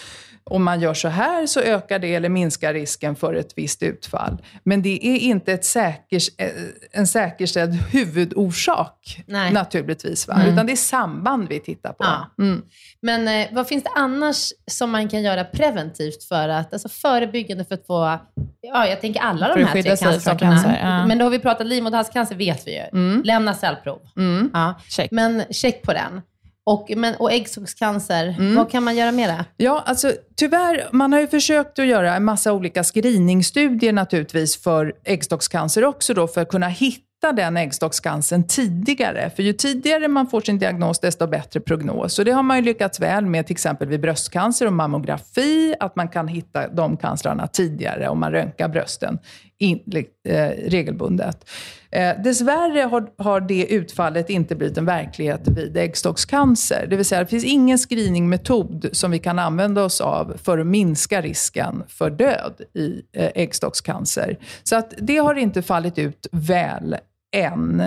om man gör så här så ökar det eller minskar risken för ett visst utfall. Men det är inte ett säkers, eh, en säkerställd huvudorsak Nej. naturligtvis. Va? Utan det är samband vi tittar på. Ja. Mm. Men eh, vad finns det annars som man kan göra preventivt för att, alltså förebyggande för att få, ja jag tänker alla de här tre cancersorterna. cancer, ja. Men då har vi pratat livmoderhalscancer vet vi ju. Lämna cellprov. Mm. Ja. Check. Men check på den. Och, men, och äggstockscancer, Mm. vad kan man göra mera? Ja, alltså tyvärr, man har ju försökt att göra en massa olika screeningstudier naturligtvis för äggstockscancer också då, för att kunna hitta den äggstockscancern tidigare. För ju tidigare man får sin diagnos, desto bättre prognos. Och det har man ju lyckats väl med till exempel vid bröstcancer och mammografi, att man kan hitta de cancerna tidigare om man röntgar brösten in, eh, regelbundet. Eh, dessvärre har, har det utfallet inte blivit en verklighet vid äggstockscancer. Det vill säga, det finns ingen screeningmetod som vi kan använda oss av för att minska risken för död i eh, äggstockscancer. Så att det har inte fallit ut väl än.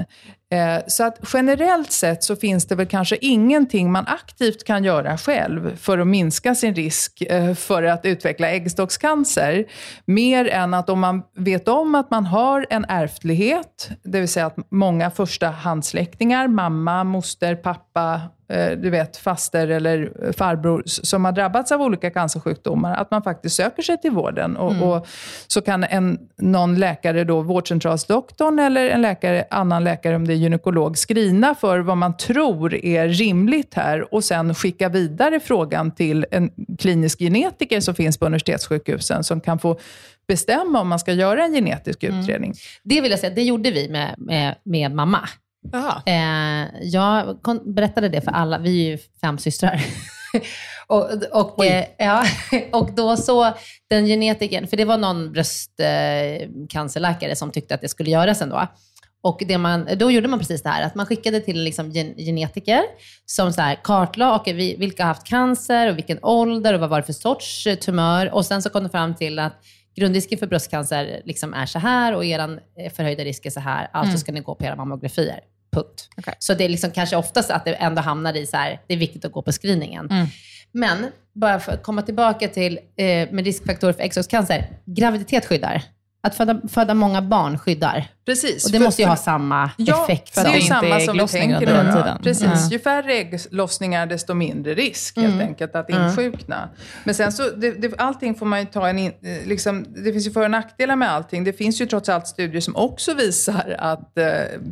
Eh, så att generellt sett så finns det väl kanske ingenting man aktivt kan göra själv för att minska sin risk eh, för att utveckla äggstockscancer. Mer än att om man vet om att man har en ärftlighet, det vill säga att många förstahandssläktingar, mamma, moster, pappa, du vet, faster eller farbror som har drabbats av olika cancersjukdomar, att man faktiskt söker sig till vården. Och, mm. och så kan en, någon läkare, då, vårdcentralsdoktorn eller en läkare, annan läkare, om det är gynekolog, skrina för vad man tror är rimligt här och sen skicka vidare frågan till en klinisk genetiker som finns på universitetssjukhusen, som kan få bestämma om man ska göra en genetisk mm. utredning. Mm. Det vill jag säga, det gjorde vi med, med, med mamma. Eh, jag berättade det för alla, vi är ju fem systrar. [laughs] och, och, eh, ja, [laughs] och då så, den genetikern, för det var någon bröstcancerläkare som tyckte att det skulle göras ändå. Och det man, då gjorde man precis det här, att man skickade till liksom gen, genetiker som så här kartlade okay, vilka har haft cancer och vilken ålder och vad var det för sorts eh, tumör. Och sen så kom de fram till att grundrisken för bröstcancer liksom är så här och er eh, förhöjda risk är så här. Alltså mm. ska ni gå på era mammografier. Punkt. Okay. Så det är liksom kanske oftast att det ändå hamnar i så här, det är viktigt att gå på screeningen. Mm. Men, bara för att komma tillbaka till eh, med riskfaktorer för äggstockscancer. Graviditet skyddar. Att föda, föda många barn skyddar. Precis. Och det för, måste ju ha samma ja, effekt. För det är ju samma som vi tänker under den tiden. Precis. Mm. Ju färre ägglossningar, desto mindre risk helt mm. enkelt att insjukna. Mm. Men sen så, det, det, allting får man ju ta en in, eh, liksom, Det finns ju för och nackdelar med allting. Det finns ju trots allt studier som också visar att eh,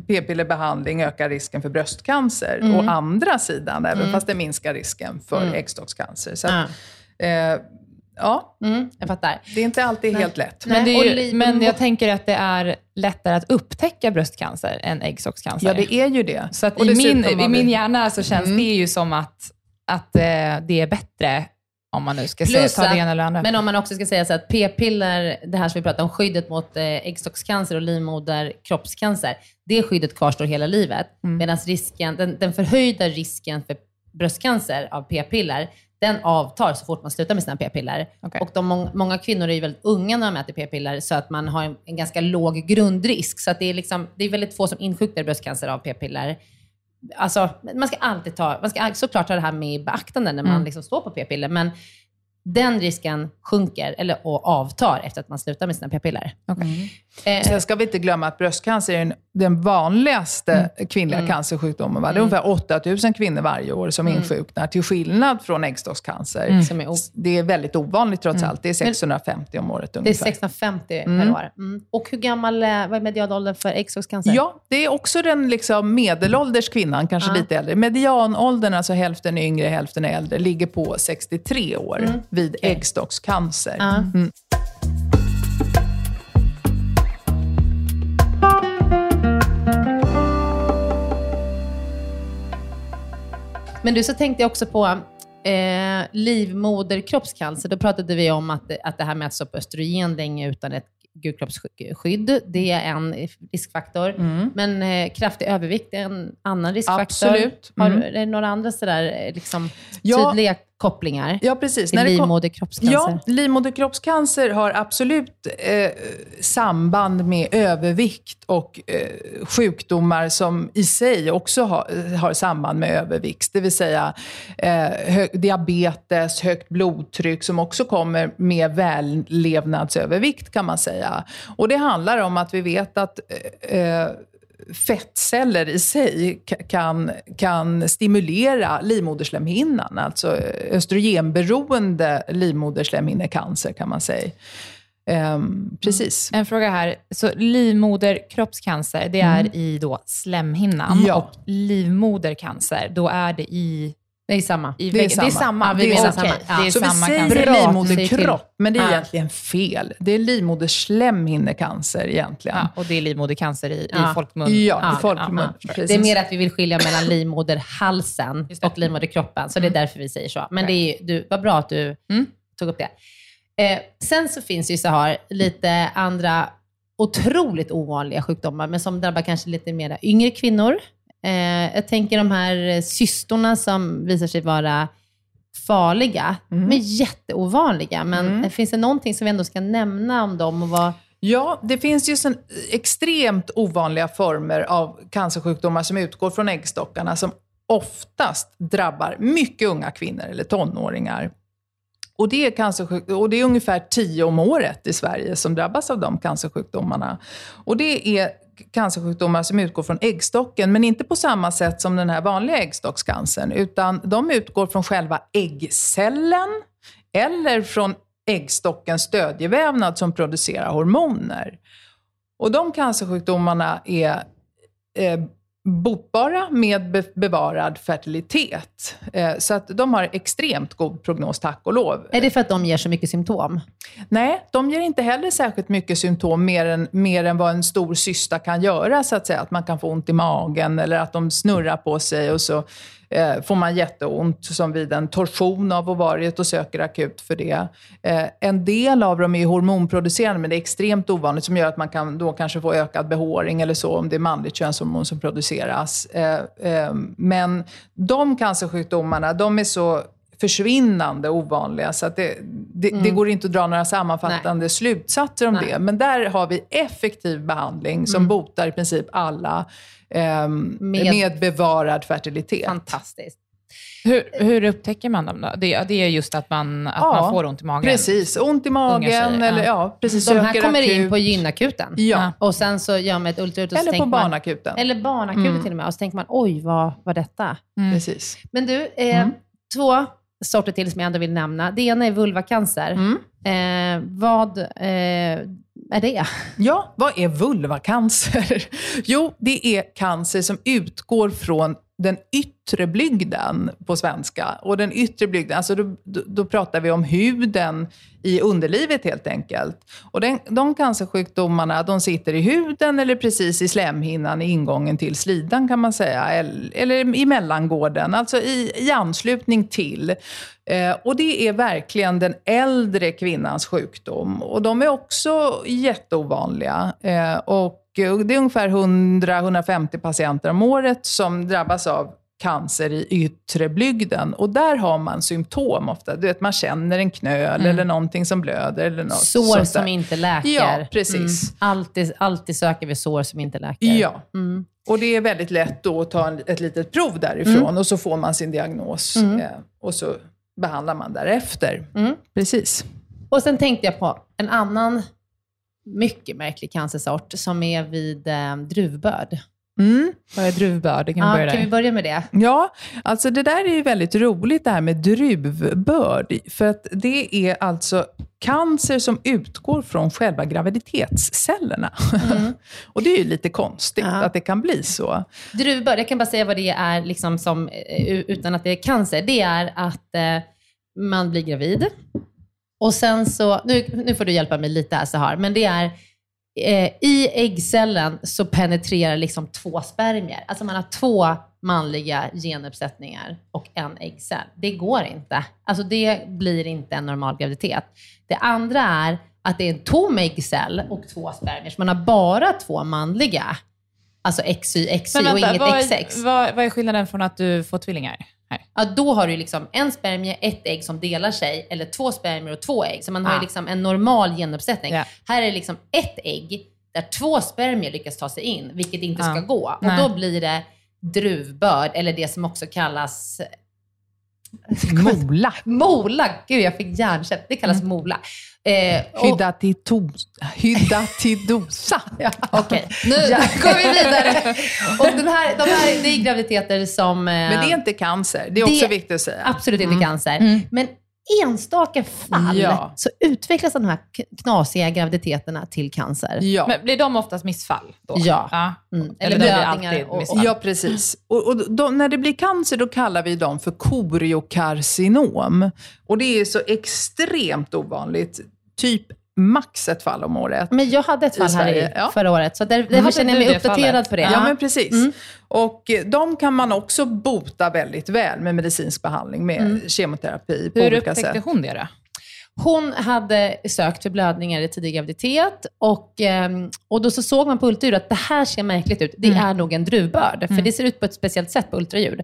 p-pillerbehandling ökar risken för bröstcancer. Mm. Å andra sidan, även mm. fast det minskar risken för mm. äggstockscancer. Så att, eh, Ja, mm, jag fattar. Det är inte alltid Nej. helt lätt. Men, ju, men, jag tänker att det är lättare att upptäcka bröstcancer än äggstockscancer. Ja, det är ju det. Så att i, min, i min hjärna så känns mm. det ju som att, att eh, det är bättre om man nu ska säga, ta det ena eller andra. Men om man också ska säga så att p-piller, det här som vi pratade om, skyddet mot eh, äggstockscancer och livmoderkroppscancer, det skyddet kvarstår hela livet. Mm. Medan risken, den, den förhöjda risken för bröstcancer av p-piller, den avtar så fort man slutar med sina p-piller. Okay. Och de, många kvinnor är ju väldigt unga när de äter p-piller, så att man har en, en, ganska låg grundrisk. Så att det, är liksom, det är väldigt få som insjuknar i bröstcancer av p-piller. Alltså, man ska alltid ta, man ska såklart ta det här med i beaktande när man mm. liksom står på p-piller, men den risken sjunker eller, och avtar efter att man slutar med sina p-piller. Okay. Mm. Eh, Sen ska vi inte glömma att bröstcancer är den vanligaste mm. kvinnliga mm. cancersjukdomen. Va? Det är mm. ungefär 8000 kvinnor varje år som mm. insjuknar, till skillnad från äggstockscancer. Mm. Det är väldigt ovanligt trots allt. Det är 650 om året ungefär. Det är 650 per år. Och hur gammal är, vad är medianåldern för äggstockscancer? Ja, det är också den liksom medelålders kvinnan, kanske lite äldre. Medianåldern, alltså hälften är yngre, hälften är äldre, ligger på 63 år vid okay. äggstockscancer. Men du, så tänkte jag också på eh, livmoderkroppscancer. Då pratade vi om att, att det här med att stå på östrogen länge utan ett gulkroppsskydd, det är en riskfaktor. Mm. Men eh, kraftig övervikt är en annan riskfaktor. Absolut. Mm. Har, är det några andra sådär, eh, liksom, ja. Kopplingar ja, precis. till livmoderkroppscancer? Ja, livmoderkroppscancer har absolut eh, samband med övervikt och eh, sjukdomar som i sig också har, har samband med övervikt. Det vill säga eh, hö, diabetes, högt blodtryck som också kommer med vällevnadsövervikt kan man säga. Och det handlar om att vi vet att eh, fettceller i sig kan, kan stimulera livmoderslemhinnan, alltså östrogenberoende livmoderslemhinnecancer kan man säga. Um, precis. Mm. En fråga här. Så livmoderkroppscancer, det är mm. i då slemhinnan ja. och livmodercancer, då är det i det är samma. I det, är samma. det är samma. Det är samma. Okay. Ja. Det är så samma vi säger cancer. livmoderkropp, men det är ja. egentligen fel. Det är livmoderslemhinnecancer egentligen. Ja, och det är livmodercancer i, ja. i folkmun. Ja, i folkmun. Det är mer att vi vill skilja mellan livmoderhalsen och livmoderkroppen, så det är mm. därför vi säger så. Men det är, du, vad bra att du mm. tog upp det. Eh, sen så finns ju så här lite andra otroligt ovanliga sjukdomar, men som drabbar kanske lite mer yngre kvinnor. Eh, jag tänker de här cystorna som visar sig vara farliga, mm. men jätteovanliga. Men mm. finns det någonting som vi ändå ska nämna om dem? Och vad... Ja, det finns ju sån extremt ovanliga former av cancersjukdomar som utgår från äggstockarna som oftast drabbar mycket unga kvinnor eller tonåringar. Och det, är cancersjuk- och det är ungefär tio om året i Sverige som drabbas av de cancersjukdomarna. Och det är cancersjukdomar som utgår från äggstocken, men inte på samma sätt som den här vanliga äggstockscancern, utan de utgår från själva äggcellen eller från äggstockens stödjevävnad som producerar hormoner. Och de cancersjukdomarna är eh, botbara med be- bevarad fertilitet. Eh, så att de har extremt god prognos, tack och lov. Är det för att de ger så mycket symptom? Nej, de ger inte heller särskilt mycket symptom mer än, mer än vad en stor cysta kan göra, så att säga. Att man kan få ont i magen eller att de snurrar på sig och så eh, får man jätteont, som vid en torsion av ovariet och söker akut för det. Eh, en del av dem är hormonproducerande, men det är extremt ovanligt, som gör att man kan då kanske få ökad behåring eller så, om det är manligt könshormon som produceras. Eh, eh, men de cancersjukdomarna, de är så försvinnande ovanliga. Så att det, det, det går inte att dra några sammanfattande slutsatser om Nej. det. Men där har vi effektiv behandling som botar i princip alla ehm, Med- med, bevarad fertilitet. Fantastiskt. Hur, hur upptäcker man dem då? Det, det är just att man, att Ja, man får ont i magen? Precis, ont i magen eller ja. precis, De här kommer in akut. på gynakuten. Ja. Och sen så gör man ett ultraljud Eller på man, barnakuten. Eller barnakuten till och med. Och så tänker man, oj, vad var detta? Mm. Precis. Men du, eh, två sorter till som jag ändå vill nämna. Det ena är vulvacancer. Mm. Eh, vad eh, är det? Ja, vad är vulvacancer? [laughs] Jo, det är cancer som utgår från den yttre blygden på svenska. Och den yttre blygden, alltså då, då, då pratar vi om huden i underlivet helt enkelt. Och den, de cancersjukdomarna, de sitter i huden eller precis i slemhinnan i ingången till slidan kan man säga. Eller, eller i mellangården, alltså i, i anslutning till. Eh, och det är verkligen den äldre kvinnans sjukdom. Och de är också jätteovanliga. Eh, och det är ungefär 100-150 patienter om året som drabbas av cancer i yttre blygden. Och där har man symptom ofta. Du vet, man känner en knöl eller någonting som blöder. Eller något Sår sånt som inte läker. Ja, precis. Mm. Alltid, alltid söker vi sår som inte läker. Ja. Mm. Och det är väldigt lätt då att ta en, ett litet prov därifrån och så får man sin diagnos. Eh, och så behandlar man därefter. Mm. Precis. Och sen tänkte jag på en annan mycket märklig cancersort som är vid eh, druvbörd. Mm. Vad är druvbörd? Kan vi Ja, börja kan vi börja med det? Ja, alltså det där är ju väldigt roligt det här med druvbörd. För att det är alltså cancer som utgår från själva graviditetscellerna. [laughs] och det är ju lite konstigt Ja. att det kan bli så. Druvbörd, jag kan bara säga vad det är liksom som, eh, utan att det är cancer. Det är att eh, man blir gravid och sen så, nu, nu får du hjälpa mig lite här Sahar, men det är eh, i äggcellen så penetrerar liksom två spermier. Alltså man har två manliga genuppsättningar och en äggcell. Det går inte. Alltså det blir inte en normal graviditet. Det andra är att det är en tom äggcell och två spermier, så man har bara två manliga. Alltså XY, XY Men och vänta, inget vad, XX. vad, vad är skillnaden från att du får tvillingar? Här. Ja, då har du liksom en spermie, ett ägg som delar sig, eller två spermier och två ägg. Så man har ju Ah. liksom en normal genuppsättning. Ja. Här är det liksom ett ägg där två spermier lyckas ta sig in, vilket inte Ah. ska gå. Och Nej. då blir det druvbörd, eller det som också kallas Mola. [laughs] mola. Gud, jag fick hjärnkäpp. Det kallas mola. Eh, och- Hydatidos- Hydatidosa. [laughs] Ja, Okej, [laughs] nu [laughs] går vi vidare. Och den här, de här, det är graviditeter som... eh, Men det är inte cancer. Det är också Det- viktigt att säga. Absolut inte cancer. Men enstaka fall Ja. så utvecklas de här knasiga graviditeterna till cancer. Ja. Men blir de oftast missfall? Då? Ja. ja. Mm. Eller Eller blödningar. Och, och. Ja, precis. Och, och då, när det blir cancer, då kallar vi dem för koriokarcinom. Och det är så extremt ovanligt. Typ max ett fall om året. men jag hade ett I fall här i ja. förra året, så där, därför känner jag mig uppdaterad fallet? på det. Ja, men precis. Mm. Och eh, de kan man också bota väldigt väl med medicinsk behandling, med kemoterapi på Hur olika upptäckte sätt. hon det då? Hon hade sökt för blödningar i tidig graviditet och, ehm, och då så såg man på ultraljud att det här ser märkligt ut. Det är nog en druvbörd, för det ser ut på ett speciellt sätt på ultraljud.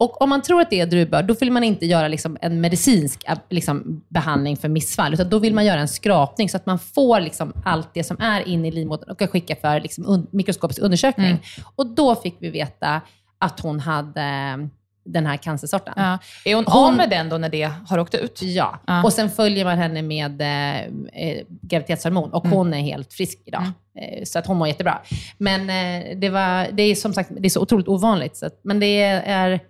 Och om man tror att det är druvbörd, då vill man inte göra liksom en medicinsk eh, liksom, behandling för missfall, utan då vill man göra en skrapning så att man får liksom allt det som är inne i livmodern och kan skicka för liksom, un mikroskopisk undersökning. Mm. Och då fick vi veta att hon hade den här cancersorten. Ja. Är hon, Hon- av med den då när det har åkt ut? Ja, Ja. och sen följer man henne med eh, eh, graviditetshormon och hon är helt frisk idag. Eh, så att hon mår jättebra. Men eh, det, var, det är som sagt det är så otroligt ovanligt. Så att, men det är...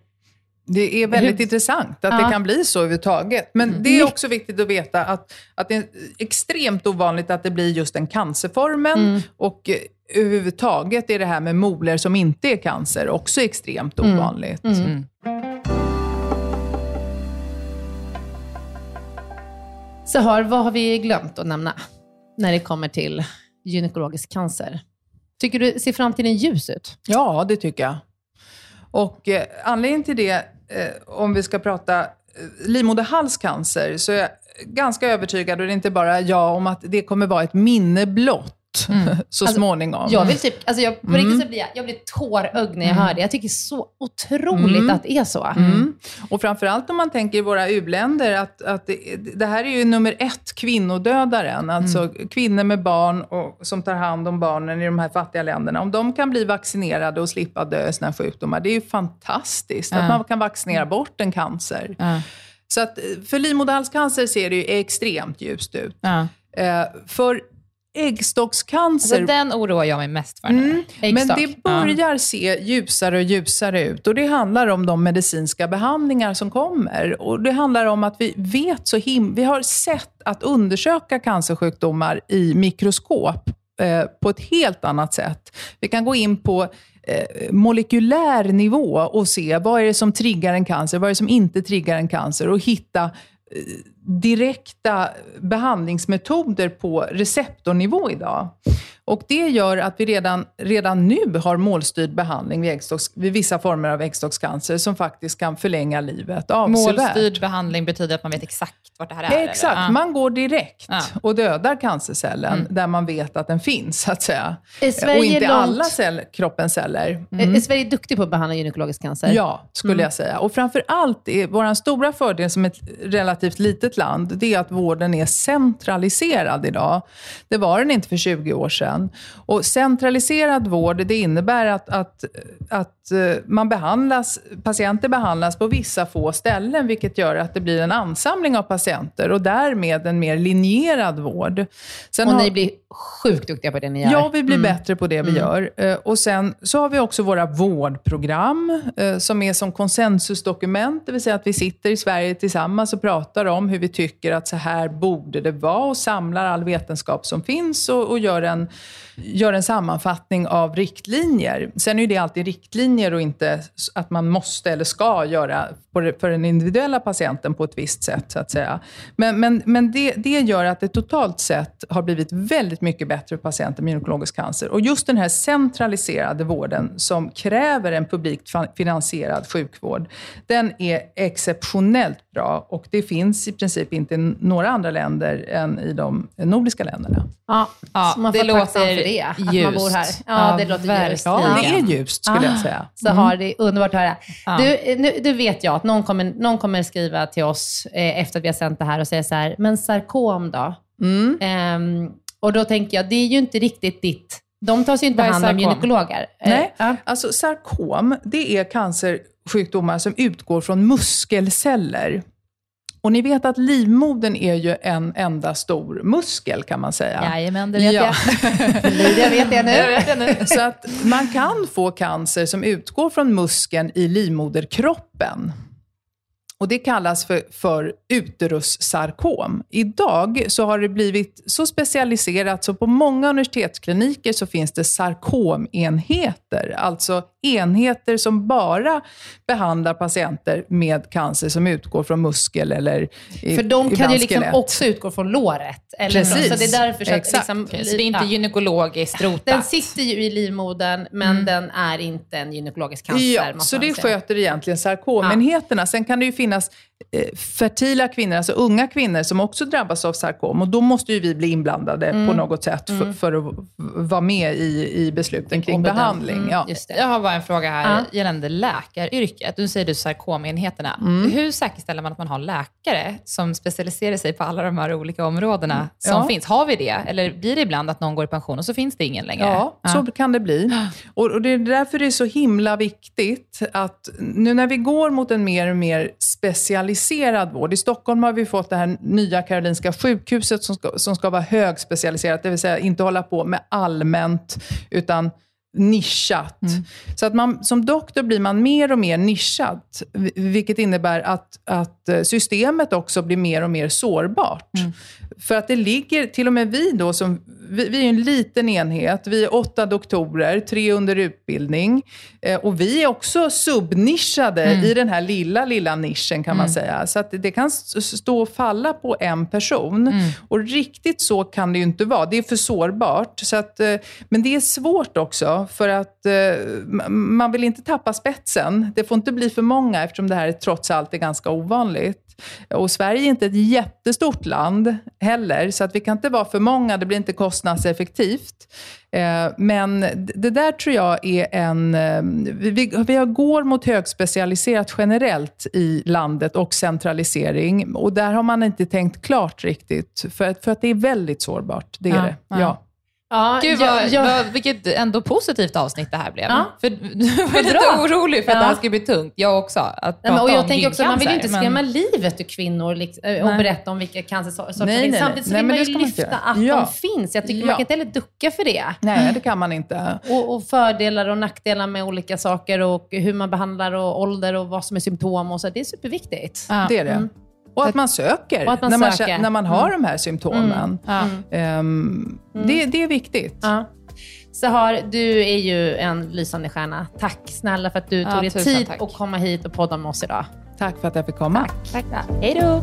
Det är väldigt Hur- intressant att Ja. det kan bli så överhuvudtaget. Men det är också viktigt att veta att, att det är extremt ovanligt att det blir just den cancerformen. Och eh, överhuvudtaget är det här med moler som inte är cancer också extremt ovanligt. Så har, vad har vi glömt att nämna när det kommer till gynekologisk cancer? Tycker du ser framtiden ljus ut? Ja, det tycker jag. Och eh, anledningen till det, Eh, om vi ska prata eh, livmoderhalscancer, så är jag ganska övertygad, och det är inte bara jag, om att det kommer vara ett minne blott. [laughs] så småningom. Jag vill typ, alltså jag, på riktigt så blir jag, jag blir tårögd när jag hör det. Jag tycker så otroligt att det är så. Mm. Och framförallt om man tänker i våra u-länder, att, att det, det här är ju nummer ett, kvinnodödaren. Alltså kvinnor med barn och, som tar hand om barnen i de här fattiga länderna. Om de kan bli vaccinerade och slippa dö i sina sjukdomar, det är ju fantastiskt. Att man kan vaccinera bort en cancer. Så att för livmoderhalscancer ser det ju extremt ljust ut. Ja. Eh, för äggstockscancer Alltså, den oroar jag mig mest för nu. Mm, men det börjar se ljusare och ljusare ut. Och Det handlar om de medicinska behandlingar som kommer. Och Det handlar om att vi vet så him Vi har sett att undersöka cancersjukdomar i mikroskop eh, på ett helt annat sätt. Vi kan gå in på eh, molekylär nivå och se vad är det som triggar en cancer, vad är det som inte triggar en cancer och hitta eh, direkta behandlingsmetoder på receptornivå idag. Och Det gör att vi redan, redan nu har målstyrd behandling vid, äggstocks, vid vissa former av äggstockscancer som faktiskt kan förlänga livet avsevärt. Målstyrd behandling betyder att man vet exakt vart det här är? Exakt, eller? Man går direkt Ja. och dödar cancercellen där man vet att den finns, så att säga. Och inte långt- alla cell, kroppens celler. Är- Är Sverige duktig på att behandla gynekologisk cancer? Ja, skulle jag säga. Och framför allt, är vår stora fördel som ett relativt litet land, det är att vården är centraliserad idag. Det var den inte för 20 år sedan. Och centraliserad vård, det innebär att, att, att eh, man behandlas, patienter behandlas på vissa få ställen, vilket gör att det blir en ansamling av patienter och därmed en mer linjerad vård. Sen Och har- ni blir sjukt duktiga på det ni gör. Ja, vi blir bättre på det vi gör. Eh, Och sen så har vi också våra vårdprogram eh, som är som konsensusdokument. Det vill säga att vi sitter i Sverige tillsammans och pratar om hur vi tycker att så här borde det vara och samlar all vetenskap som finns och, och gör, en, gör en sammanfattning av riktlinjer. Sen är det alltid riktlinjer och inte att man måste eller ska göra för den individuella patienten på ett visst sätt, så att säga. Men, men, men det, det gör att det totalt sett har blivit väldigt mycket bättre för patienter med gynekologisk cancer. Och just den här centraliserade vården som kräver en publikt finansierad sjukvård, den är exceptionellt bra och det finns i princip inte i några andra länder än i de nordiska länderna. Ja, Ja, det låter det, att man ljust. bor här. Ja, Ja, det låter verkligen. ljust. Ja, det är ljust skulle jag säga. Så har det underbart att höra. Du, nu, du vet jag att någon kommer, någon kommer skriva till oss eh, efter att vi har sänt det här och säga så här, men sarkom då? Mm. Ehm, och då tänker jag, det är ju inte riktigt ditt... De tar sig ju inte är hand om sarkom? gynekologer. Eh, Nej, ja. alltså sarkom, det är cancersjukdomar som utgår från muskelceller. Och ni vet att livmodern är ju en enda stor muskel kan man säga. Jajamän, det vet Ja. jag. [laughs] Lydia vet det nu. Jag vet det nu. Så att man kan få cancer som utgår från muskeln i livmoderkroppen. Och Det kallas för, för uterussarkom. Idag så har det blivit så specialiserat så på många universitetskliniker så finns det sarkomenheter. Alltså enheter som bara behandlar patienter med cancer som utgår från muskel eller i- För de kan ju liksom också utgå från låret. Eller Precis. Så det är därför så att Exakt. liksom, så det är inte gynekologiskt rotat? Den sitter ju i livmodern, men den är inte en gynekologisk cancer. Ja, så det säga. sköter egentligen sarkomenheterna. Sen kan det ju finnas eh, fertila kvinnor, alltså unga kvinnor som också drabbas av sarkom. Och då måste ju vi bli inblandade Mm. på något sätt för, för att vara med i, i besluten kring bedöm- behandling. Mm, Ja. Jag har bara en fråga här Ja. gällande läkaryrket. Nu säger du sarkomenheterna. Mm. Hur säkerställer man att man har läkare som specialiserar sig på alla de här olika områdena som Ja. finns? Har vi det? Eller blir det ibland att någon går i pension och så finns det ingen längre? Ja, så kan det bli. Och, och det är därför det är så himla viktigt att nu när vi går mot en mer och mer specialiserad vård. I Stockholm har vi fått det här nya Karolinska sjukhuset som ska, som ska vara högspecialiserat, det vill säga inte hålla på med allmänt, utan nischat. Så att man, som doktor blir man mer och mer nischad, vi- vilket innebär att, att eh, systemet också blir mer och mer sårbart. För att det ligger, till och med vi då, som, vi, vi är en liten enhet, vi är åtta doktorer, tre under utbildning. Eh, och vi är också subnischade i den här lilla, lilla nischen kan man säga. Så att det- kan stå och falla på en person. Och riktigt så kan det ju inte vara. Det är för sårbart. Så att, eh, men det är svårt också, för att eh, man vill inte tappa spetsen. Det får inte bli för många, eftersom det här trots allt är ganska ovanligt. Och Sverige är inte ett jättestort land heller, så att vi kan inte vara för många. Det blir inte kostnadseffektivt. Eh, Men det där tror jag är en... eh, Vi, vi går mot högspecialiserat generellt i landet och centralisering. Och där har man inte tänkt klart riktigt, för, att- för att det är väldigt sårbart. Det är Ja, det. ja. Ja. Ja, Gud, jag- vad, jag- vad, vilket ändå positivt avsnitt det här blev. Ja. För du [laughs] var lite bra. orolig för att Ja. det här skulle bli tungt. Jag också. Att Nej, men, och jag tänker också, man vill ju inte skrämma men- livet ur kvinnor liksom, eh, och Nej. berätta om vilka cancersorter som finns. Samtidigt så Nej, vill man ju lyfta att Ja. de finns. Jag tycker man kan inte heller ducka för det. Nej, det kan man inte. Och, och fördelar och nackdelar med olika saker och hur man behandlar och ålder och vad som är symptom och så. Det är superviktigt. Det är det. Och att man söker, att man när, man, söker. när man har de här symptomen. Ja. Ehm, det, det är viktigt. Sahar, du är ju en lysande stjärna. Tack snälla för att du Ja, tog dig tid tack. att komma hit och podda med oss idag. Tack för att jag fick komma. Tack. Hej då!